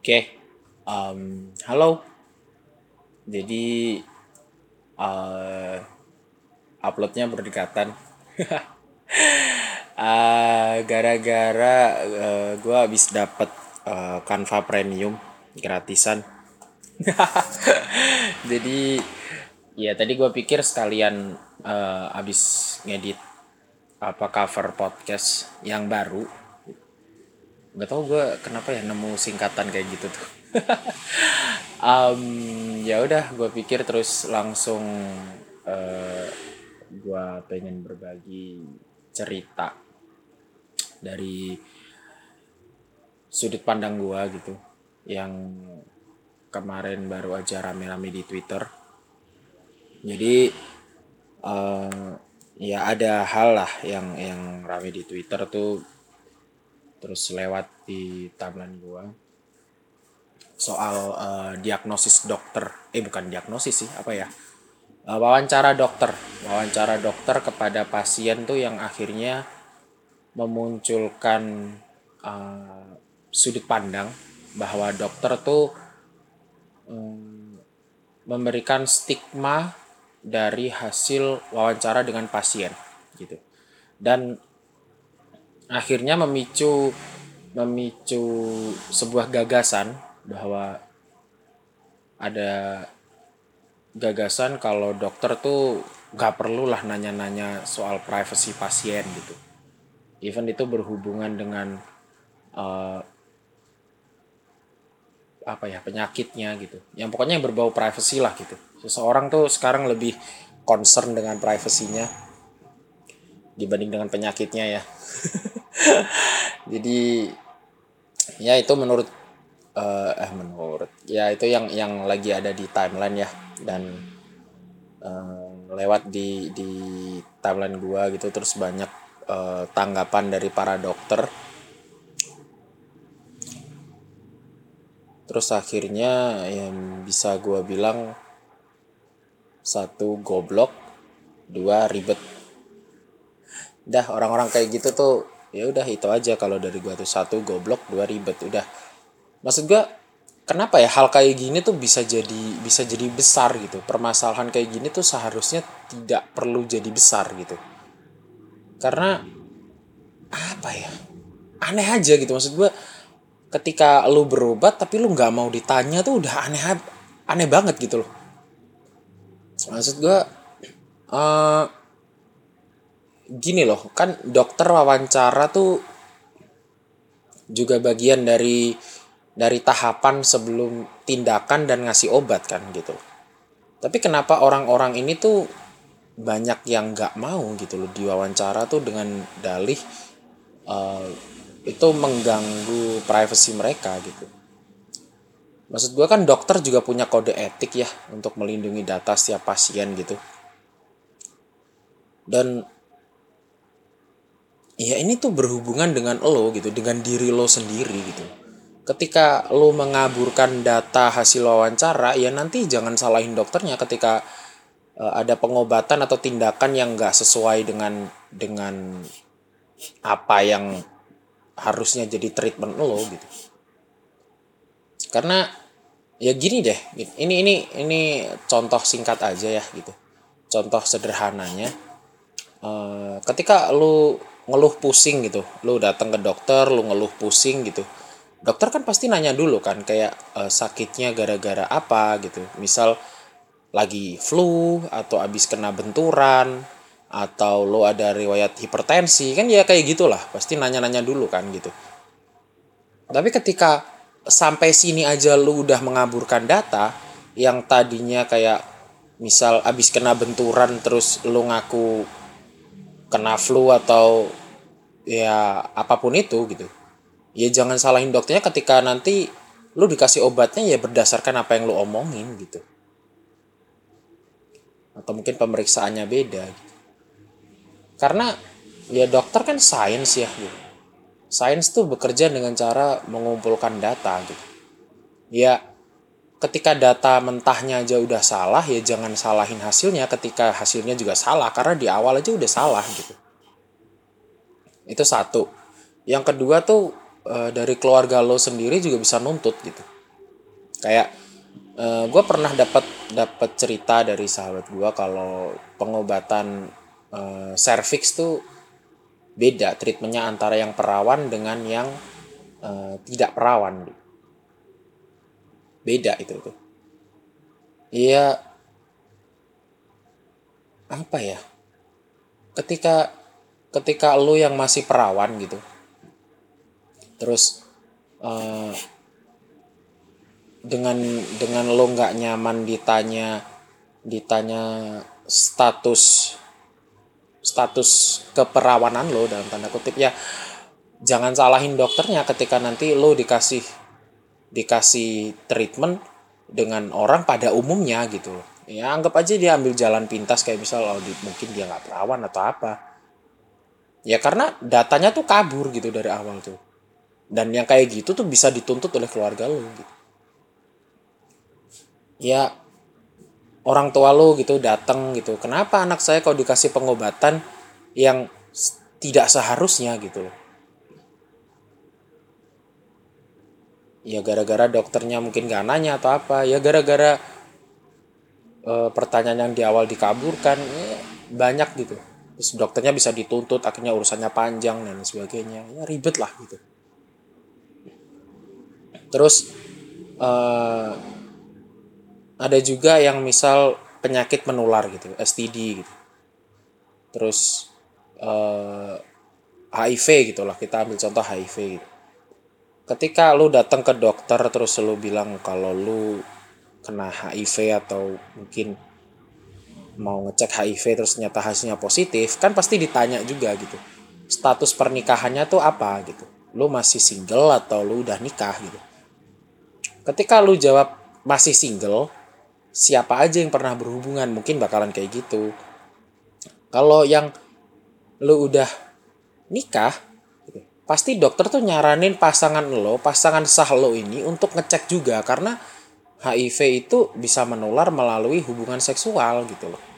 Oke, um, halo. Jadi uh, uploadnya berdekatan. uh, gara-gara uh, gue habis dapet uh, Premium gratisan. Jadi ya tadi gue pikir sekalian uh, abis ngedit apa cover podcast yang baru nggak tau gue kenapa ya nemu singkatan kayak gitu tuh. Um, ya udah gue pikir terus langsung uh, gue pengen berbagi cerita dari sudut pandang gue gitu. Yang kemarin baru aja rame-rame di Twitter. Jadi uh, ya ada hal lah yang yang rame di Twitter tuh terus lewat di timeline gue soal uh, diagnosis dokter eh bukan diagnosis sih apa ya? Uh, wawancara dokter. Wawancara dokter kepada pasien tuh yang akhirnya memunculkan uh, sudut pandang bahwa dokter tuh um, memberikan stigma dari hasil wawancara dengan pasien gitu. Dan akhirnya memicu memicu sebuah gagasan bahwa ada gagasan kalau dokter tuh gak perlu lah nanya-nanya soal privasi pasien gitu. Even itu berhubungan dengan uh, apa ya penyakitnya gitu. Yang pokoknya yang berbau privasi lah gitu. Seseorang tuh sekarang lebih concern dengan privasinya dibanding dengan penyakitnya ya. jadi ya itu menurut uh, eh menurut ya itu yang yang lagi ada di timeline ya. Dan uh, lewat di di timeline gua gitu terus banyak uh, tanggapan dari para dokter. Terus akhirnya yang bisa gua bilang satu goblok. Dua ribet. Dah orang-orang kayak gitu tuh ya udah itu aja. Kalau dari gua tuh satu goblok dua ribet udah. Maksud gua kenapa ya hal kayak gini tuh bisa jadi bisa jadi besar gitu? Permasalahan kayak gini tuh seharusnya tidak perlu jadi besar gitu. Karena apa ya? Aneh aja gitu. Maksud gua ketika lu berobat tapi lu nggak mau ditanya tuh udah aneh aneh banget gitu loh. Maksud gua uh, gini loh kan dokter wawancara tuh juga bagian dari dari tahapan sebelum tindakan dan ngasih obat kan gitu. Tapi kenapa orang-orang ini tuh banyak yang nggak mau gitu loh diwawancara tuh dengan dalih uh, itu mengganggu privasi mereka gitu. Maksud gue kan dokter juga punya kode etik ya untuk melindungi data setiap pasien gitu. Dan ya ini tuh berhubungan dengan lo gitu dengan diri lo sendiri gitu. Ketika lo mengaburkan data hasil wawancara ya nanti jangan salahin dokternya ketika uh, ada pengobatan atau tindakan yang gak sesuai dengan dengan apa yang harusnya jadi treatment lo gitu. Karena ya gini deh ini ini ini contoh singkat aja ya gitu. Contoh sederhananya uh, ketika lo ngeluh pusing gitu. Lu datang ke dokter lu ngeluh pusing gitu. Dokter kan pasti nanya dulu kan kayak e, sakitnya gara-gara apa gitu. Misal lagi flu atau abis kena benturan atau lo ada riwayat hipertensi kan ya kayak gitulah. Pasti nanya-nanya dulu kan gitu. Tapi ketika sampai sini aja lu udah mengaburkan data yang tadinya kayak misal abis kena benturan terus lu ngaku kena flu atau ya apa pun itu gitu. Ya jangan salahin dokternya ketika nanti lu dikasih obatnya ya berdasarkan apa yang lu omongin gitu. Atau mungkin pemeriksaannya beda gitu. karena ya dokter kan sains ya gitu. sains tuh bekerja dengan cara mengumpulkan data gitu. Ya ketika data mentahnya aja udah salah ya jangan salahin hasilnya. Ketika hasilnya juga salah karena di awal aja udah salah gitu itu satu. Yang kedua tuh uh, dari keluarga lo sendiri juga bisa nuntut gitu. Kayak uh, gue pernah dapat dapat cerita dari sahabat gue kalau pengobatan uh, cervix tuh beda treatmentnya antara yang perawan dengan yang uh, tidak perawan. Beda itu tuh iya. Apa ya? Ketika ketika lu yang masih perawan gitu. Terus uh, dengan dengan lo nggak nyaman ditanya ditanya status status keperawanan lo dalam tanda kutip ya jangan salahin dokternya ketika nanti lo dikasih dikasih treatment dengan orang pada umumnya gitu. Ya anggap aja dia ambil jalan pintas kayak misal oh, di, mungkin dia nggak perawan atau apa ya karena datanya tuh kabur gitu dari awal tuh. Dan yang kayak gitu tuh bisa dituntut oleh keluarga lo gitu. Ya orang tua lo gitu datang gitu. Kenapa anak saya kalau dikasih pengobatan yang tidak seharusnya gitu loh? Ya gara-gara dokternya mungkin gak nanya atau apa. Ya gara-gara e, pertanyaan yang di awal dikabulkan ya, banyak gitu terus dokternya bisa dituntut akhirnya urusannya panjang dan sebagainya. Ya ribet lah gitu. Terus e, ada juga yang misal penyakit menular gitu STD gitu. Terus e, eh, HIV gitulah kita ambil contoh HIV gitu. Ketika lu datang ke dokter terus lu bilang kalau lu kena HIV atau mungkin mau ngecek HIV terus ternyata hasilnya positif kan pasti ditanya juga gitu. Status pernikahannya tuh apa gitu? Lu masih single atau lu udah nikah gitu? Ketika lu jawab masih single siapa aja yang pernah berhubungan mungkin bakalan kayak gitu. Kalau yang lu udah nikah pasti dokter tuh nyaranin pasangan lo pasangan sah lo ini untuk ngecek juga karena HIV itu bisa menular melalui hubungan seksual gitu loh.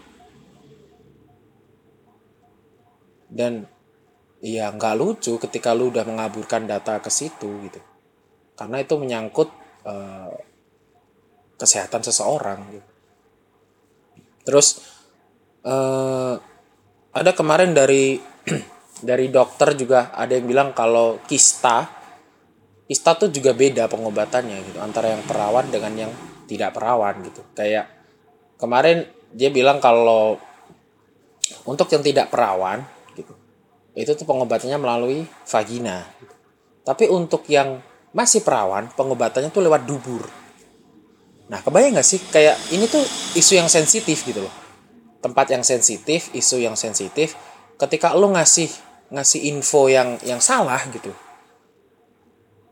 Dan ya nggak lucu ketika lu udah mengaburkan data ke situ gitu. Karena itu menyangkut uh, kesehatan seseorang gitu. Terus uh, ada kemarin dari dari dokter juga ada yang bilang kalau kista Ista tuh juga beda pengobatannya gitu antara yang perawan dengan yang tidak perawan gitu. Kayak kemarin dia bilang kalau untuk yang tidak perawan. Itu tuh pengobatannya melalui vagina. Tapi untuk yang masih perawan, pengobatannya tuh lewat dubur. Nah, kebayang gak sih kayak ini tuh isu yang sensitif gitu loh. Tempat yang sensitif, isu yang sensitif ketika lo ngasih ngasih info yang yang salah gitu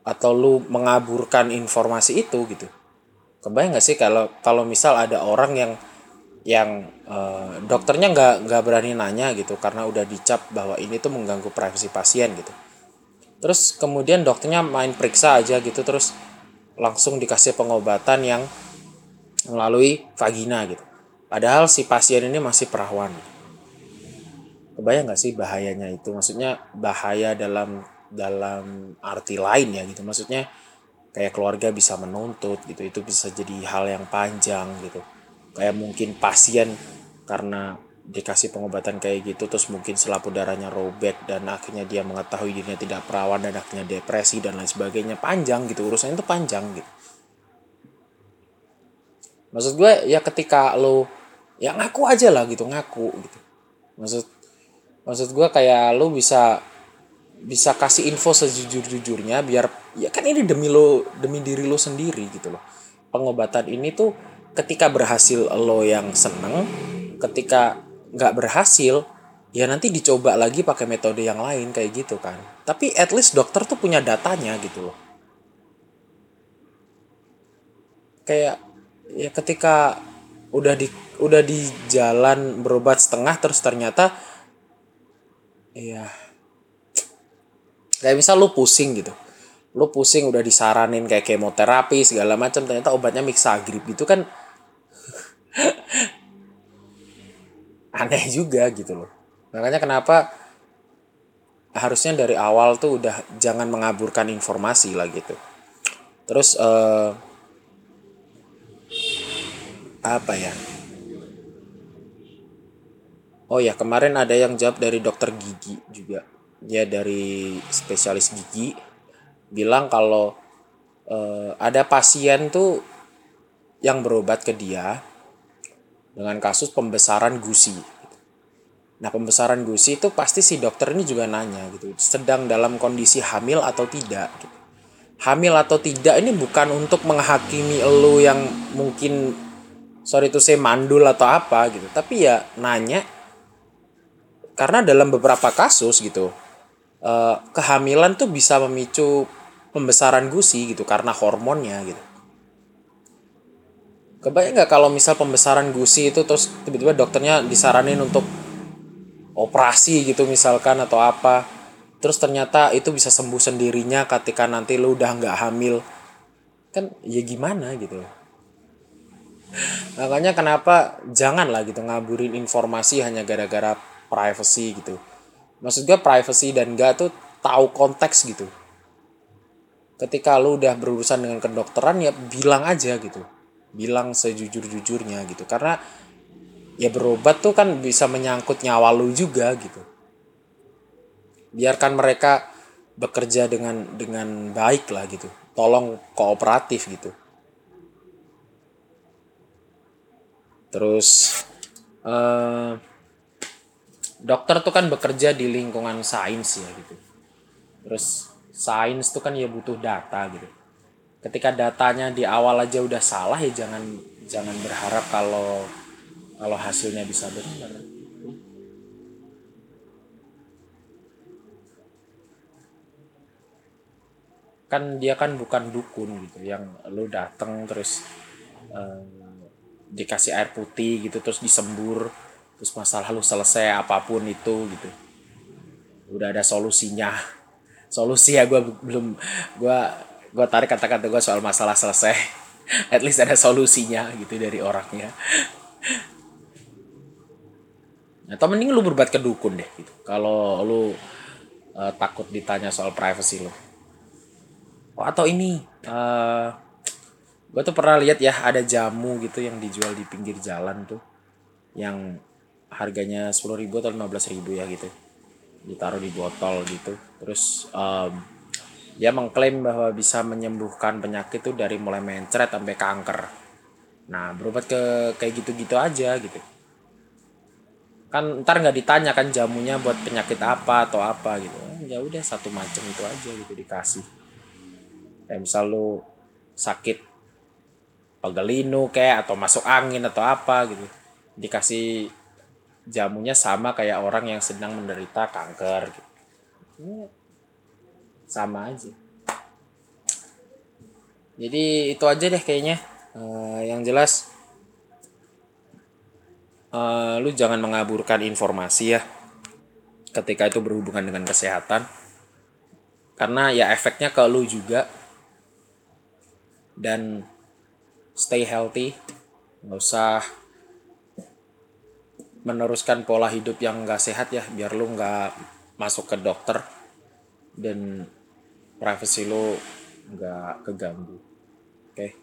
atau lu mengaburkan informasi itu gitu kebayang nggak sih kalau kalau misal ada orang yang yang uh, dokternya nggak nggak berani nanya gitu karena udah dicap bahwa ini tuh mengganggu privasi pasien gitu. Terus kemudian dokternya main periksa aja gitu terus langsung dikasih pengobatan yang melalui vagina gitu. Padahal si pasien ini masih perawan. Kebayang nggak sih bahayanya itu? Maksudnya bahaya dalam dalam arti lain ya gitu. Maksudnya kayak keluarga bisa menuntut gitu itu bisa jadi hal yang panjang gitu kayak mungkin pasien karena dikasih pengobatan kayak gitu terus mungkin selaput darahnya robek dan akhirnya dia mengetahui dirinya tidak perawan dan akhirnya depresi dan lain sebagainya. Panjang gitu urusannya itu panjang gitu. Maksud gue ya ketika lo ya ngaku aja lah gitu ngaku gitu. Maksud maksud gue kayak lo bisa bisa kasih info sejujur-jujurnya biar ya kan ini demi lo demi diri lo sendiri gitu loh. Pengobatan ini tuh ketika berhasil lo yang seneng ketika nggak berhasil ya nanti dicoba lagi pakai metode yang lain kayak gitu kan. Tapi at least dokter tuh punya datanya gitu loh. Kayak ya ketika udah di udah di jalan berobat setengah terus ternyata ya kayak misal lu pusing gitu. Lu pusing udah disaranin kayak kemoterapi segala macam ternyata obatnya mixagrip gitu kan aneh juga gitu loh. Makanya kenapa harusnya dari awal tuh udah jangan mengaburkan informasi lah gitu. Terus uh, apa ya? Oh ya kemarin ada yang jawab dari dokter gigi juga. Ya dari spesialis gigi. Bilang kalau uh, ada pasien tuh yang berobat ke dia dengan kasus pembesaran gusi Nah pembesaran gusi itu pasti si dokter ini juga nanya gitu, sedang dalam kondisi hamil atau tidak. Gitu. Hamil atau tidak ini bukan untuk menghakimi elu yang mungkin sorry itu saya mandul atau apa gitu, tapi ya nanya karena dalam beberapa kasus gitu eh, kehamilan tuh bisa memicu pembesaran gusi gitu karena hormonnya gitu. Kebayang nggak kalau misal pembesaran gusi itu terus tiba-tiba dokternya disaranin untuk operasi gitu misalkan atau apa? Terus ternyata itu bisa sembuh sendirinya ketika nanti lu udah nggak hamil. Kan ya gimana gitu makanya kenapa jangan lah gitu ngaburin informasi hanya gara-gara privacy gitu. Maksud gue privacy dan gak tuh tahu konteks gitu. Ketika lu udah berurusan dengan kedokteran ya bilang aja gitu bilang sejujur-jujurnya gitu. Karena ya berobat tuh kan bisa menyangkut nyawa lu juga gitu. Biarkan mereka bekerja dengan dengan baik lah gitu. Tolong kooperatif gitu. Terus uh, dokter tuh kan bekerja di lingkungan sains ya gitu. Terus sains tuh kan ya butuh data gitu ketika datanya di awal aja udah salah ya jangan jangan berharap kalau kalau hasilnya bisa benar. Kan dia kan bukan dukun gitu yang lu dateng terus um, dikasih air putih gitu terus disembur terus masalah lu selesai apa pun itu gitu. Udah ada solusinya. Solusi ya gue belum gue gue tarik kata-kata gue soal masalah selesai. At least ada solusinya gitu dari orangnya. Atau mending lu berbuat ke dukun deh gitu. Kalau lu uh, takut ditanya soal privacy lu. Oh, atau ini uh, eh, gue tuh pernah lihat ya ada jamu gitu yang dijual di pinggir jalan tuh. Yang harganya sepuluh ribu atau lima belas ribu ya gitu. Ditaruh di botol gitu. Terus um, dia mengklaim bahwa bisa menyembuhkan penyakit tuh dari mulai mencret sampai kanker. Nah berobat ke kayak gitu-gitu aja gitu. Kan ntar nggak ditanya kan jamunya buat penyakit apa atau apa gitu. Ya udah satu macam itu aja gitu dikasih. Kayak misal lu sakit pegelinu kayak atau masuk angin atau apa gitu. Dikasih jamunya sama kayak orang yang sedang menderita kanker gitu sama aja. Jadi itu aja deh kayaknya. Uh, yang jelas uh, lu jangan mengaburkan informasi ya ketika itu berhubungan dengan kesehatan. Karena ya efeknya ke lu juga. Dan stay healthy nggak usah meneruskan pola hidup yang nggak sehat ya biar lu nggak masuk ke dokter. Dan privacy lu nggak keganggu oke okay.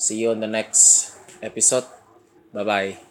see you on the next episode bye bye